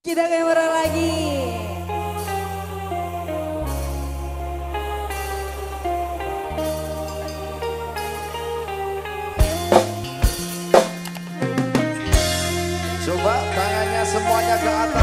Kita kamera lagi. Coba tangannya semuanya ke atas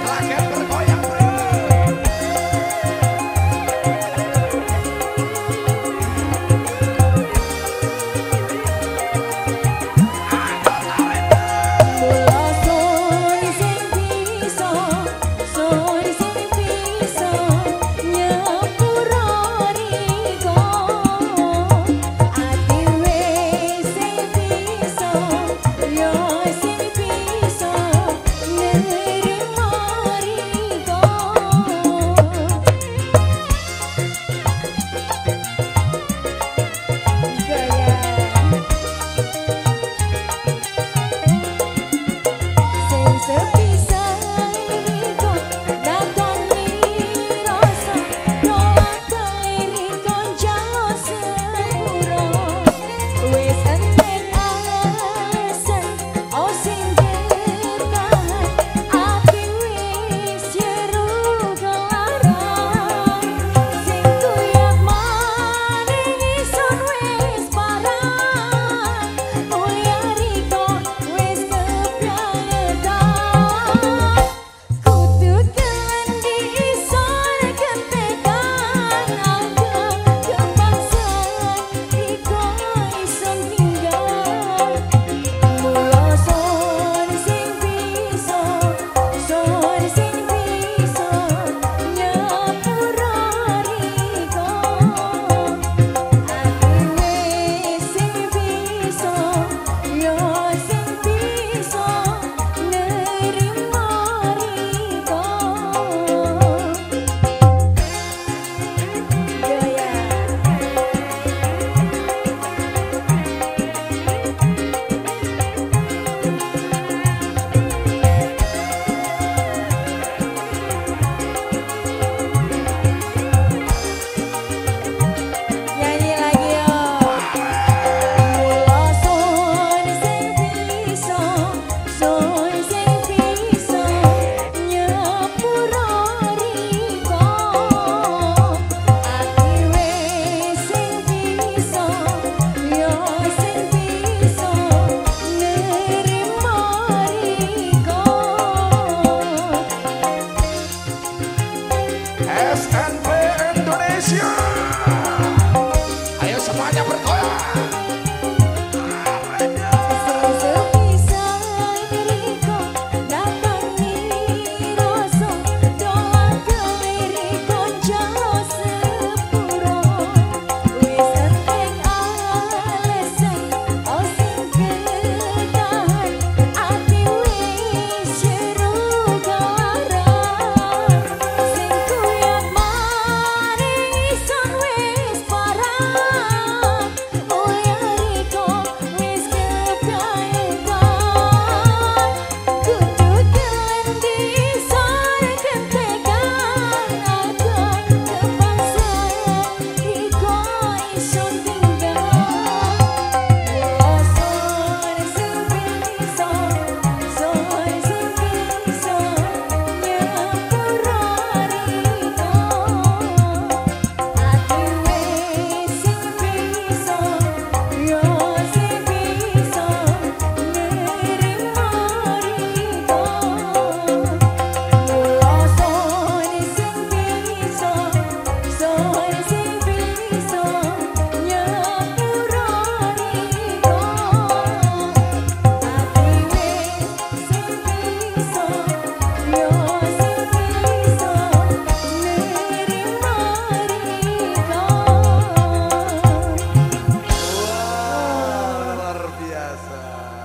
Black